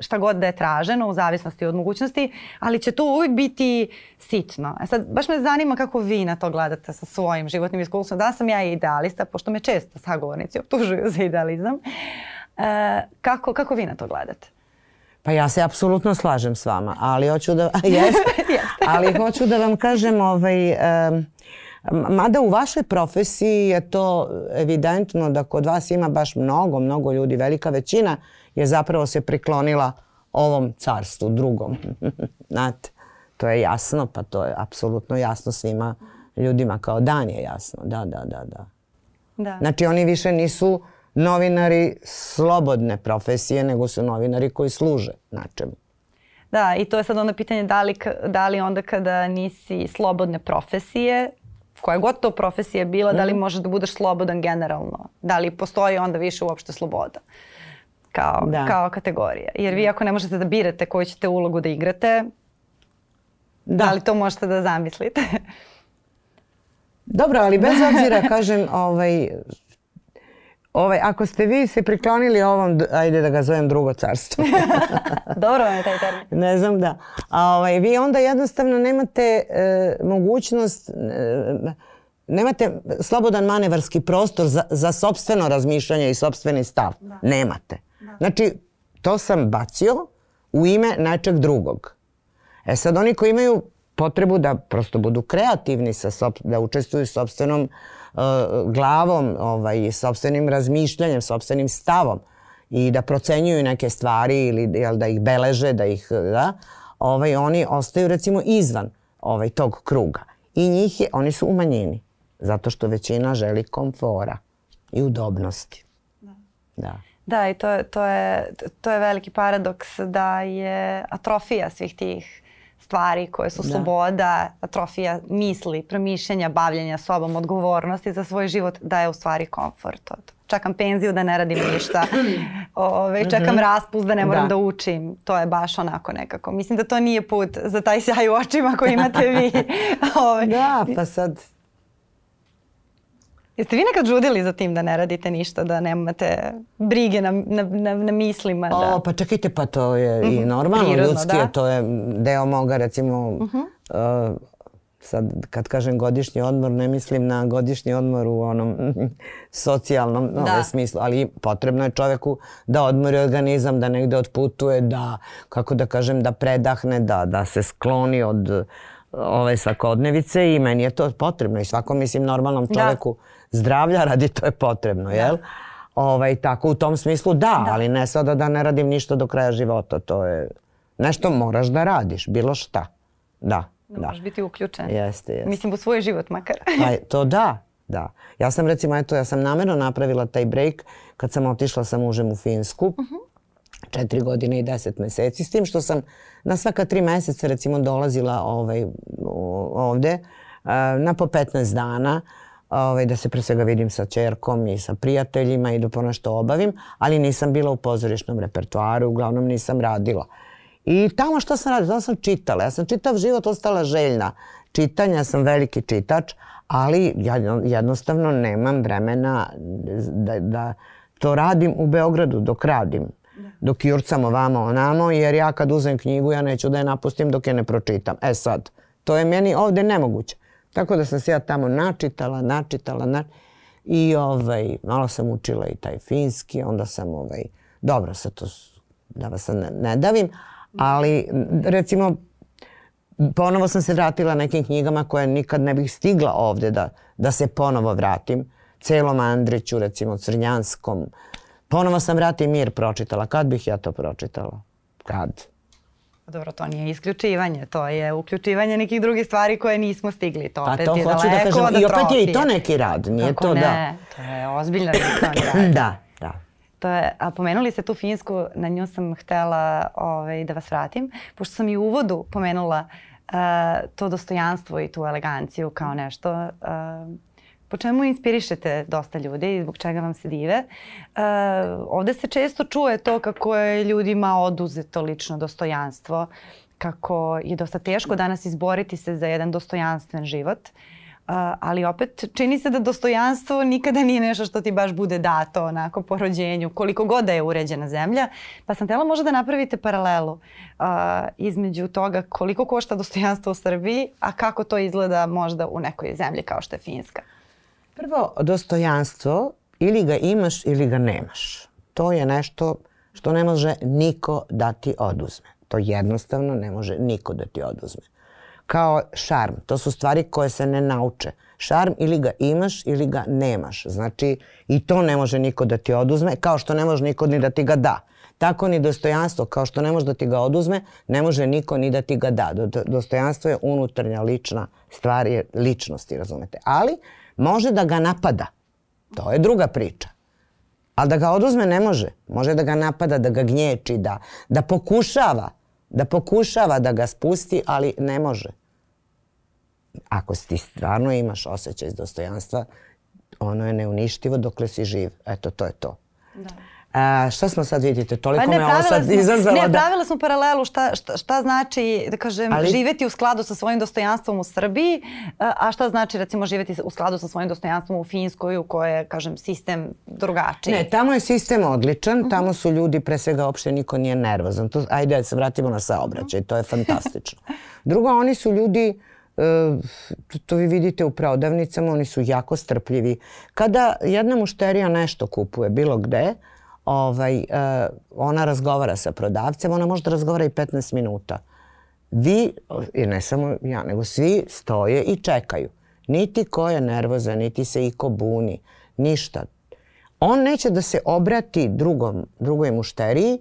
šta god da je traženo u zavisnosti od mogućnosti, ali će to uvijek biti sitno. E sad baš me zanima kako vi na to gledate sa svojim životnim iskustvom. Da sam ja idealista, pošto me često sagovornici optužuju za idealizam. E, kako, kako vi na to gledate? Pa ja se apsolutno slažem s vama, ali hoću da, jeste, ali hoću da vam kažem, ovaj, em, mada u vašoj profesiji je to evidentno da kod vas ima baš mnogo, mnogo ljudi, velika većina je zapravo se priklonila ovom carstvu, drugom. Znate, to je jasno, pa to je apsolutno jasno svima ljudima, kao dan je jasno, da, da, da, da. Da. Znači oni više nisu novinari slobodne profesije, nego su novinari koji služe načemu. Da, i to je sad onda pitanje da li, da li onda kada nisi slobodne profesije, koja god to profesija bila, da li Mhm. možeš da budeš slobodan generalno? Da li postoji onda više uopšte sloboda? Kao, Da. kao kategorija. Jer vi ako ne možete da birate koju ćete ulogu da igrate, da, li to možete da zamislite? Dobro, ali bez obzira, kažem, ovaj, ovaj, ako ste vi se priklonili ovom, ajde da ga zovem drugo carstvo, Dobro vam je taj termin. ne znam da, a ovaj, vi onda jednostavno nemate e, mogućnost, e, nemate slobodan manevarski prostor za, za sobstveno razmišljanje i sobstveni stav. Nemate. Znači, to sam bacio u ime nečeg drugog. E sad oni koji imaju potrebu da prosto budu kreativni, sa da učestvuju sobstvenom uh, glavom, ovaj, sobstvenim razmišljanjem, sobstvenim stavom i da procenjuju neke stvari ili jel, da ih beleže, da ih, da, ovaj, oni ostaju recimo izvan ovaj, tog kruga. I njih je, oni su u manjini, zato što većina želi komfora i udobnosti. Da. Da, i to je, to, je, to je veliki paradoks da je atrofija svih tih stvari koje su Da. sloboda, atrofija misli, promišljanja, bavljenja sobom, odgovornosti za svoj život, da je u stvari komfort. To. Čekam penziju da ne radim ništa. Ove, čekam raspust da ne moram da. Da. učim. To je baš onako nekako. Mislim da to nije put za taj sjaj u očima koji imate vi. Ove, Da, pa sad Jeste vi nekad žudili za tim da ne radite ništa, da nemate brige na, na, na, na mislima? Da... O, pa čekajte, pa to je i normalno, Prirodno, ljudski da. je, to je deo moga, recimo, uh, sad kad kažem godišnji odmor, ne mislim na godišnji odmor u onom socijalnom Da. ovaj, smislu, ali potrebno je čoveku da odmori organizam, da negde otputuje, da, kako da kažem, da predahne, da, da se skloni od ove svakodnevice i meni je to potrebno i svakom mislim normalnom da. čoveku da. Zdravlja radi to je potrebno, jel? Da. Ovaj, tako u tom smislu da, da, ali ne sada da ne radim ništa do kraja života, to je nešto moraš da radiš, bilo šta. Da. Da, da. moraš biti uključen. Jeste, jeste. Mislim u svoj život makar. pa to da, da. Ja sam recimo, eto, ja sam namerno napravila taj break kad sam otišla sa mužem u Finsku. Uh mhm. -huh četiri godine i deset meseci, s tim što sam na svaka tri meseca recimo dolazila ovaj, ovde na po 15 dana ovaj, da se pre svega vidim sa čerkom i sa prijateljima i da po nešto obavim, ali nisam bila u pozorišnom repertoaru, uglavnom nisam radila. I tamo što sam radila, tamo sam čitala. Ja sam čitav život ostala željna čitanja, sam veliki čitač, ali ja jednostavno nemam vremena da, da to radim u Beogradu dok radim dok jurcam ovamo onamo, jer ja kad uzem knjigu ja neću da je napustim dok je ne pročitam. E sad, to je meni ovde nemoguće. Tako da sam se ja tamo načitala, načitala, na... i ovaj, malo sam učila i taj finski, onda sam ovaj, dobro sa to, da vas ne, ne davim, ali recimo ponovo sam se vratila nekim knjigama koje nikad ne bih stigla ovde da, da se ponovo vratim. Celom Andriću, recimo Crnjanskom, Ponovo sam Rat mir pročitala. Kad bih ja to pročitala? Kad? Dobro, to nije isključivanje, to je uključivanje nekih drugih stvari koje nismo stigli. To pa opet to je hoću da kažem. I opet je i to neki rad, nije Kako to ne? da... To je ozbiljno rad. da, da. To je, a pomenuli ste tu Finsku, na nju sam htela ovaj, da vas vratim, pošto sam i u uvodu pomenula uh, to dostojanstvo i tu eleganciju kao nešto uh, po čemu inspirišete dosta ljudi i zbog čega vam se dive. E, ovde se često čuje to kako je ljudima oduzeto lično dostojanstvo, kako je dosta teško danas izboriti se za jedan dostojanstven život. Uh, ali opet čini se da dostojanstvo nikada nije nešto što ti baš bude dato onako po rođenju, koliko god da je uređena zemlja. Pa sam tela možda da napravite paralelu uh, između toga koliko košta dostojanstvo u Srbiji, a kako to izgleda možda u nekoj zemlji kao što je Finska. Prvo, dostojanstvo ili ga imaš ili ga nemaš. To je nešto što ne može niko da ti oduzme. To jednostavno ne može niko da ti oduzme. Kao šarm, to su stvari koje se ne nauče. Šarm ili ga imaš ili ga nemaš. Znači i to ne može niko da ti oduzme, kao što ne može niko ni da ti ga da. Tako ni dostojanstvo, kao što ne može da ti ga oduzme, ne može niko ni da ti ga da. Dostojanstvo je unutarnja lična stvar je ličnosti, razumete. Ali Može da ga napada. To je druga priča. Ali da ga oduzme ne može. Može da ga napada, da ga gnječi, da, da pokušava. Da pokušava da ga spusti, ali ne može. Ako ti stvarno imaš osjećaj dostojanstva, ono je neuništivo dokle si živ. Eto, to je to. Da. A, šta smo sad vidite? Toliko pa ne, me ovo sad smo, izazvalo. Ne, da... pravila smo paralelu šta, šta, šta znači, da kažem, Ali... živeti u skladu sa svojim dostojanstvom u Srbiji, a šta znači recimo živeti u skladu sa svojim dostojanstvom u Finskoj u kojoj je, kažem, sistem drugačiji. Ne, tamo je sistem odličan, uh mhm. -huh. tamo su ljudi, pre svega, uopšte niko nije nervozan. To, ajde, da se vratimo na saobraćaj, to je fantastično. Drugo, oni su ljudi, e, to vi vidite u prodavnicama, oni su jako strpljivi. Kada jedna mušterija nešto kupuje bilo gde, ovaj, uh, ona razgovara sa prodavcem, ona može da razgovara i 15 minuta. Vi, i ne samo ja, nego svi stoje i čekaju. Niti ko je nervozan, niti se iko buni, ništa. On neće da se obrati drugom, drugoj mušteriji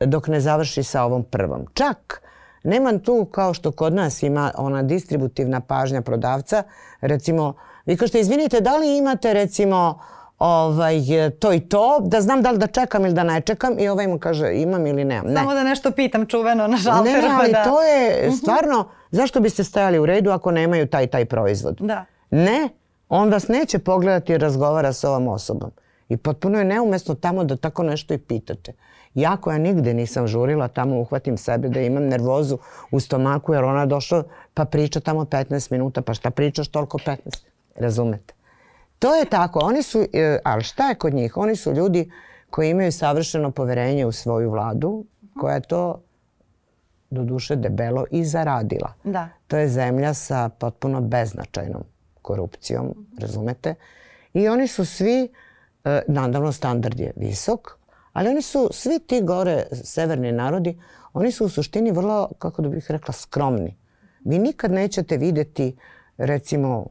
dok ne završi sa ovom prvom. Čak nema tu kao što kod nas ima ona distributivna pažnja prodavca. Recimo, vi kažete, izvinite, da li imate recimo ovaj, to i to, da znam da li da čekam ili da ne čekam i ovaj mu kaže imam ili nemam. Ne. Samo da nešto pitam čuveno na žalteru. Ne, ne, ali da. to je mhm. stvarno, zašto biste stajali u redu ako nemaju taj taj proizvod? Da. Ne, on vas neće pogledati i razgovara sa ovom osobom. I potpuno je neumesno tamo da tako nešto i pitate. Ja koja nigde nisam žurila, tamo uhvatim sebe da imam nervozu u stomaku jer ona došla pa priča tamo 15 minuta. Pa šta pričaš toliko 15? Razumete? To je tako. Oni su, e, ali šta je kod njih? Oni su ljudi koji imaju savršeno poverenje u svoju vladu, koja je to do duše debelo i zaradila. Da. To je zemlja sa potpuno beznačajnom korupcijom, razumete? I oni su svi, e, nadavno standard je visok, ali oni su, svi ti gore severni narodi, oni su u suštini vrlo, kako da bih rekla, skromni. vi nikad nećete videti recimo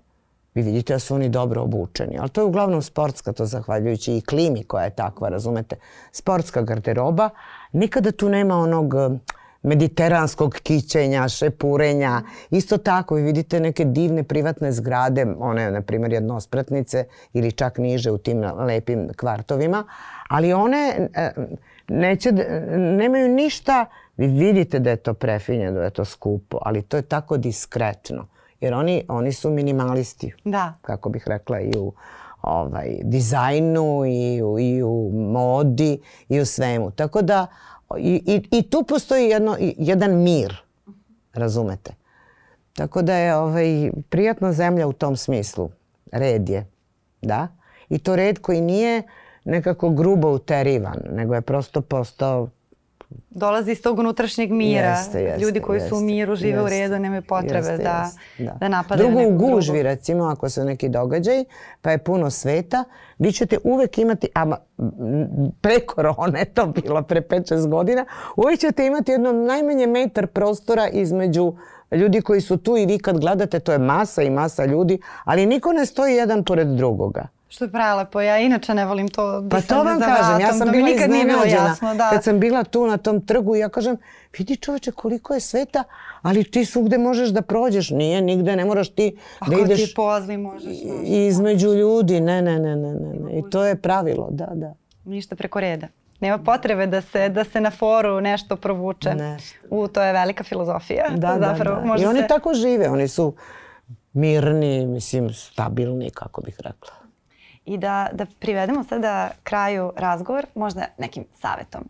vi vidite da su oni dobro obučeni, ali to je uglavnom sportska, to zahvaljujući i klimi koja je takva, razumete, sportska garderoba, nikada tu nema onog mediteranskog kićenja, šepurenja. Isto tako, vi vidite neke divne privatne zgrade, one, na primjer, jednospratnice ili čak niže u tim lepim kvartovima, ali one e, neće, nemaju ništa, vi vidite da je to prefinjeno, da je to skupo, ali to je tako diskretno. Jer oni, oni su minimalisti, da. kako bih rekla, i u ovaj, dizajnu, i u, i u modi, i u svemu. Tako da, i, i, i tu postoji jedno, jedan mir, razumete. Tako da je ovaj, prijatna zemlja u tom smislu. Red je, da. I to red koji nije nekako grubo uterivan, nego je prosto postao dolazi iz tog unutrašnjeg mira. Jeste, jeste, Ljudi koji jeste, su u miru, žive jeste, u redu, nemaju potrebe jeste, da, da. da napadaju Drugo u gužvi, drugu. recimo, ako su neki događaj, pa je puno sveta, vi ćete uvek imati, a pre korone to bilo, pre 5-6 godina, uvek ćete imati jedno najmanje metar prostora između ljudi koji su tu i vi kad gledate, to je masa i masa ljudi, ali niko ne stoji jedan pored drugoga. Što je prelepo, ja inače ne volim to Pa to vam kažem, ja sam da bila iznenađena. Da. Kad sam bila tu na tom trgu, ja kažem, vidi čoveče koliko je sveta, ali ti svugde možeš da prođeš. Nije, nigde ne moraš ti Ako da ideš... Ako ti pozli možeš. Između ljudi, ne, ne, ne, ne, ne. ne. I to je pravilo, da, da. Ništa preko reda. Nema potrebe da se, da se na foru nešto provuče. Nešto. U, to je velika filozofija. Da, Zapravo, da, da. I oni se... tako žive, oni su mirni, mislim, stabilni, kako bih rekla i da, da privedemo sada kraju razgovor možda nekim savetom.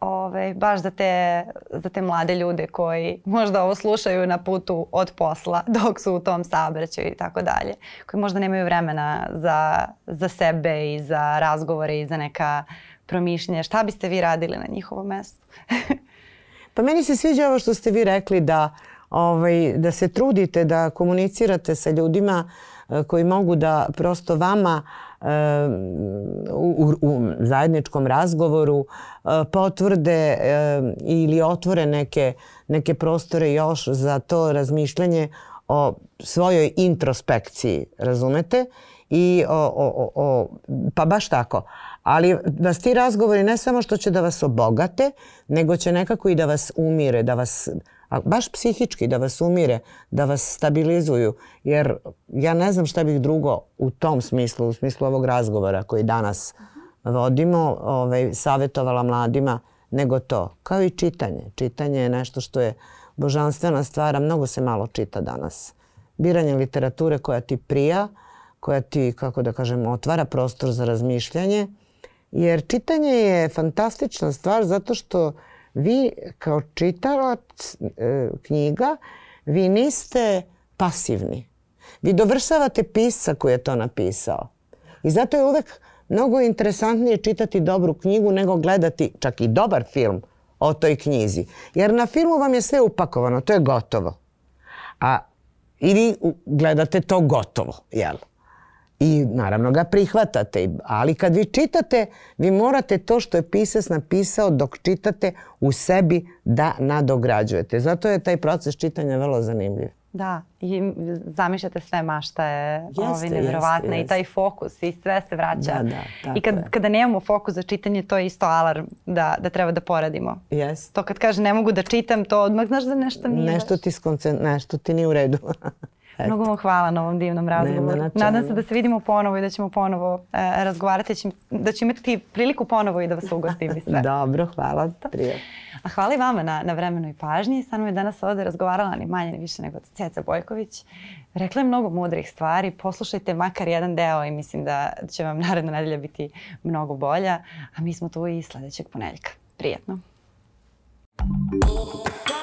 Ove, baš za te, za te mlade ljude koji možda ovo slušaju na putu od posla dok su u tom saobraćaju i tako dalje. Koji možda nemaju vremena za, za sebe i za razgovore i za neka promišljenja. Šta biste vi radili na njihovom mestu? pa meni se sviđa ovo što ste vi rekli da, ovaj, da se trudite da komunicirate sa ljudima eh, koji mogu da prosto vama u, u zajedničkom razgovoru e, potvrde e, ili otvore neke, neke prostore još za to razmišljanje o svojoj introspekciji, razumete? I o, o, o, pa baš tako. Ali vas ti razgovori ne samo što će da vas obogate, nego će nekako i da vas umire, da vas a baš psihički da vas umire, da vas stabilizuju, jer ja ne znam šta bih drugo u tom smislu, u smislu ovog razgovora koji danas vodimo, ovaj, savjetovala mladima, nego to. Kao i čitanje. Čitanje je nešto što je božanstvena stvar, mnogo se malo čita danas. Biranje literature koja ti prija, koja ti, kako da kažem, otvara prostor za razmišljanje, jer čitanje je fantastična stvar zato što vi kao čitalac e, knjiga, vi niste pasivni. Vi dovršavate pisca koji je to napisao. I zato je uvek mnogo interesantnije čitati dobru knjigu nego gledati čak i dobar film o toj knjizi. Jer na filmu vam je sve upakovano, to je gotovo. A i vi gledate to gotovo, jel? I naravno ga prihvatate. Ali kad vi čitate, vi morate to što je pisac napisao dok čitate u sebi da nadograđujete. Zato je taj proces čitanja vrlo zanimljiv. Da, i zamišljate sve maštaje ovi nevjerovatne i taj fokus i sve se vraća. Da, da, I kad, je. kada nemamo fokus za čitanje, to je isto alarm da, da treba da poradimo. Jeste. To kad kaže ne mogu da čitam, to odmah znaš da nešto nije Nešto ti, skoncent, nešto ti nije u redu. Eto. Mnogo vam hvala na ovom divnom razgovoru. Nadam se da se vidimo ponovo i da ćemo ponovo e, razgovarati, da ću imati priliku ponovo i da vas ugostim i sve. Dobro, hvala. Prije. A hvala i vama na, na vremenu i pažnji. Sa mnom je danas ovde razgovarala ni manje ni više nego Ceca Bojković. Rekla je mnogo mudrih stvari. Poslušajte makar jedan deo i mislim da će vam naredna nedelja biti mnogo bolja. A mi smo tu i sledećeg poneljka. Prijetno. Thank you.